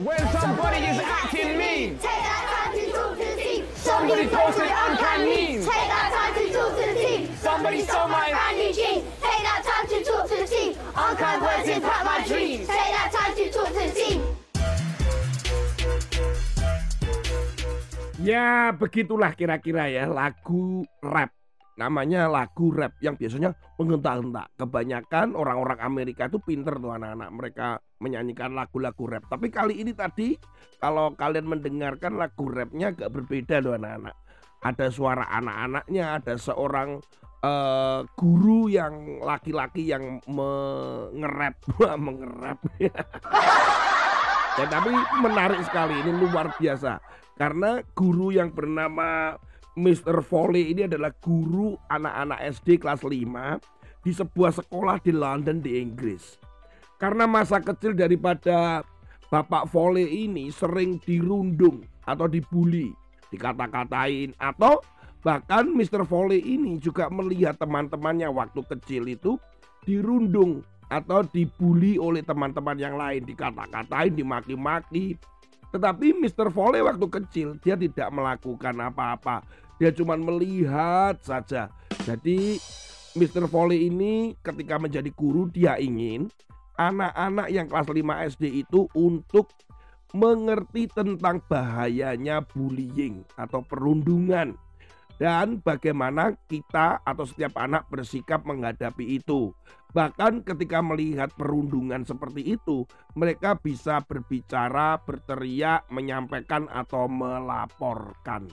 When somebody is acting mean, Take that time to talk to the team. Somebody posted uncanny memes. Take that time to talk to the team. Somebody stole my- brand new jeans. Take that time to talk to the team. Unkind words impact my dreams. Take that time to talk to the team. Ya begitulah kira-kira ya lagu rap. Namanya lagu rap yang biasanya menghentak-hentak. Kebanyakan orang-orang Amerika itu pinter tuh anak-anak mereka menyanyikan lagu-lagu rap. Tapi kali ini tadi kalau kalian mendengarkan lagu rapnya agak berbeda loh anak-anak. Ada suara anak-anaknya, ada seorang eh, guru yang laki-laki yang mengerap, mengerap. Ya, tapi menarik sekali ini luar biasa karena guru yang bernama Mr. Foley ini adalah guru anak-anak SD kelas 5 di sebuah sekolah di London di Inggris. Karena masa kecil daripada Bapak Foley ini sering dirundung atau dibully, dikata-katain atau bahkan Mr. Foley ini juga melihat teman-temannya waktu kecil itu dirundung atau dibully oleh teman-teman yang lain, dikata-katain, dimaki-maki. Tetapi Mr. Foley waktu kecil dia tidak melakukan apa-apa. Dia cuma melihat saja. Jadi Mr. Foley ini ketika menjadi guru dia ingin anak-anak yang kelas 5 SD itu untuk mengerti tentang bahayanya bullying atau perundungan dan bagaimana kita atau setiap anak bersikap menghadapi itu. Bahkan ketika melihat perundungan seperti itu, mereka bisa berbicara, berteriak, menyampaikan atau melaporkan.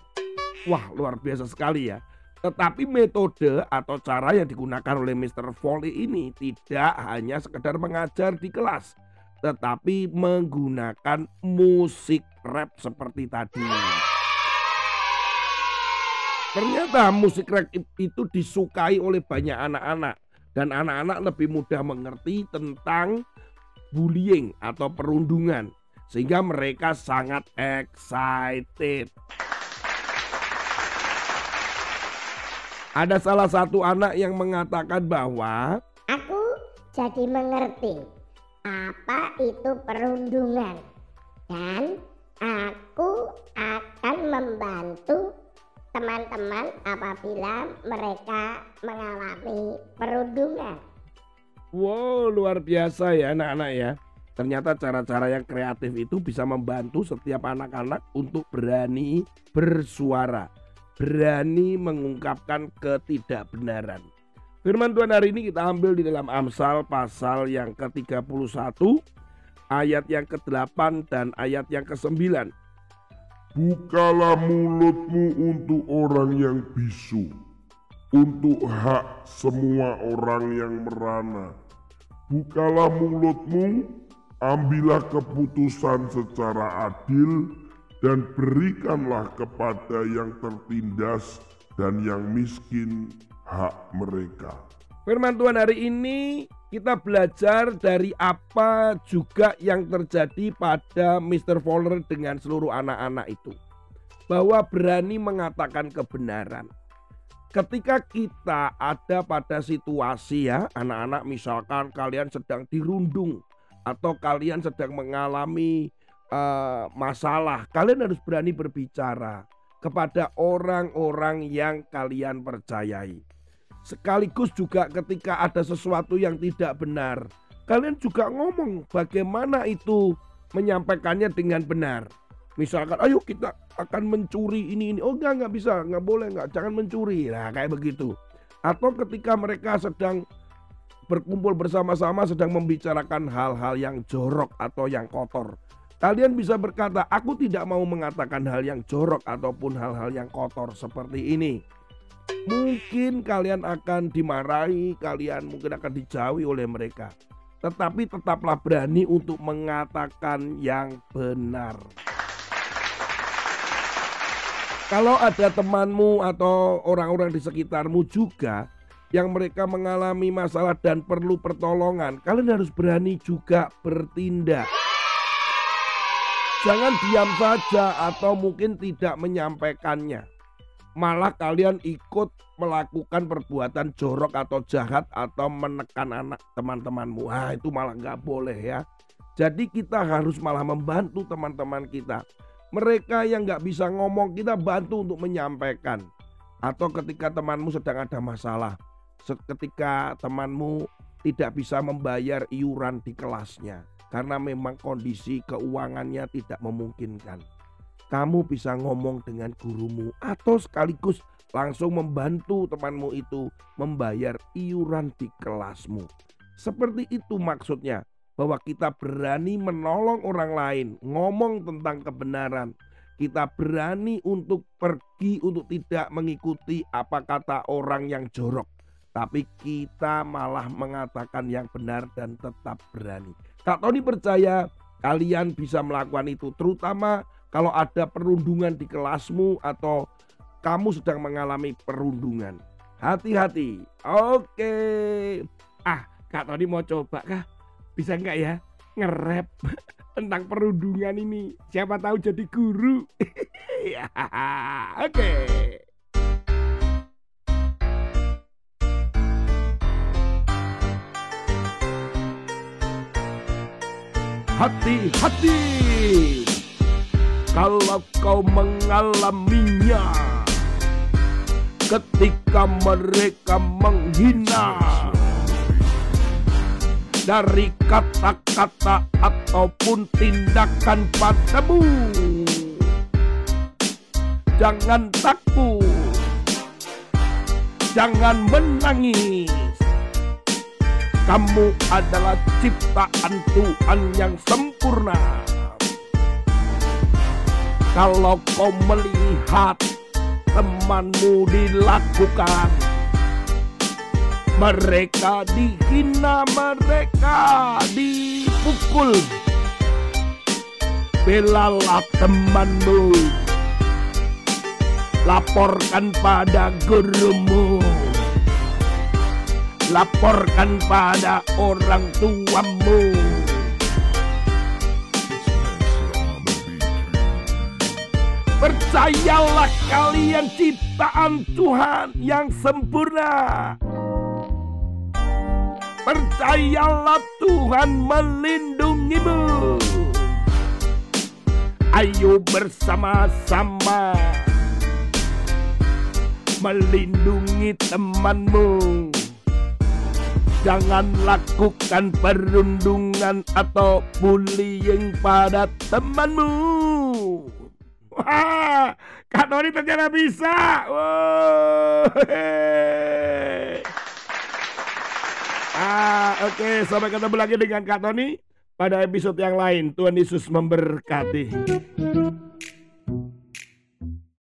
Wah, luar biasa sekali ya. Tetapi metode atau cara yang digunakan oleh Mr. Foley ini tidak hanya sekedar mengajar di kelas, tetapi menggunakan musik rap seperti tadi. Ternyata musik rap itu disukai oleh banyak anak-anak. Dan anak-anak lebih mudah mengerti tentang bullying atau perundungan. Sehingga mereka sangat excited. Ada salah satu anak yang mengatakan bahwa Aku jadi mengerti apa itu perundungan. Dan aku akan membantu teman-teman apabila mereka mengalami perundungan. Wow, luar biasa ya anak-anak ya. Ternyata cara-cara yang kreatif itu bisa membantu setiap anak-anak untuk berani bersuara, berani mengungkapkan ketidakbenaran. Firman Tuhan hari ini kita ambil di dalam Amsal pasal yang ke-31 ayat yang ke-8 dan ayat yang ke-9. Bukalah mulutmu untuk orang yang bisu, untuk hak semua orang yang merana. Bukalah mulutmu, ambillah keputusan secara adil, dan berikanlah kepada yang tertindas dan yang miskin hak mereka. Firman Tuhan hari ini kita belajar dari apa juga yang terjadi pada Mr. Fowler dengan seluruh anak-anak itu. Bahwa berani mengatakan kebenaran. Ketika kita ada pada situasi ya, anak-anak misalkan kalian sedang dirundung atau kalian sedang mengalami eh, masalah, kalian harus berani berbicara kepada orang-orang yang kalian percayai. Sekaligus juga ketika ada sesuatu yang tidak benar, kalian juga ngomong bagaimana itu menyampaikannya dengan benar. Misalkan, ayo kita akan mencuri ini ini. Oh enggak enggak bisa, enggak boleh enggak, jangan mencuri. Nah kayak begitu. Atau ketika mereka sedang berkumpul bersama-sama sedang membicarakan hal-hal yang jorok atau yang kotor. Kalian bisa berkata, aku tidak mau mengatakan hal yang jorok ataupun hal-hal yang kotor seperti ini. Mungkin kalian akan dimarahi, kalian mungkin akan dijauhi oleh mereka. Tetapi tetaplah berani untuk mengatakan yang benar. Kalau ada temanmu atau orang-orang di sekitarmu juga yang mereka mengalami masalah dan perlu pertolongan, kalian harus berani juga bertindak. Jangan diam saja atau mungkin tidak menyampaikannya. Malah kalian ikut melakukan perbuatan jorok atau jahat atau menekan anak teman-temanmu. Ah itu malah nggak boleh ya. Jadi kita harus malah membantu teman-teman kita. Mereka yang nggak bisa ngomong kita bantu untuk menyampaikan. Atau ketika temanmu sedang ada masalah, ketika temanmu tidak bisa membayar iuran di kelasnya karena memang kondisi keuangannya tidak memungkinkan. Kamu bisa ngomong dengan gurumu atau sekaligus langsung membantu temanmu itu membayar iuran di kelasmu. Seperti itu maksudnya bahwa kita berani menolong orang lain, ngomong tentang kebenaran. Kita berani untuk pergi untuk tidak mengikuti apa kata orang yang jorok. Tapi kita malah mengatakan yang benar dan tetap berani. Kak Tony percaya kalian bisa melakukan itu. Terutama kalau ada perundungan di kelasmu atau kamu sedang mengalami perundungan. Hati-hati. Oke. Ah, Kak Tony mau coba kah? Bisa nggak ya nge-rap tentang perundungan ini? Siapa tahu jadi guru. Ya, Oke. Hati-hati kalau kau mengalaminya ketika mereka menghina dari kata-kata ataupun tindakan padamu. Jangan takut, jangan menangis. Kamu adalah ciptaan Tuhan yang sempurna. Kalau kau melihat temanmu dilakukan mereka dihina, mereka dipukul. Belalah temanmu. Laporkan pada gurumu. Laporkan pada orang tuamu. Percayalah kalian ciptaan Tuhan yang sempurna. Percayalah Tuhan melindungimu. Ayo bersama-sama melindungi temanmu. Jangan lakukan perundungan atau bullying pada temanmu. Wah, Kak Tony ternyata bisa. Wow. Ah, oke, sampai ketemu lagi dengan Kak Tony pada episode yang lain. Tuhan Yesus memberkati.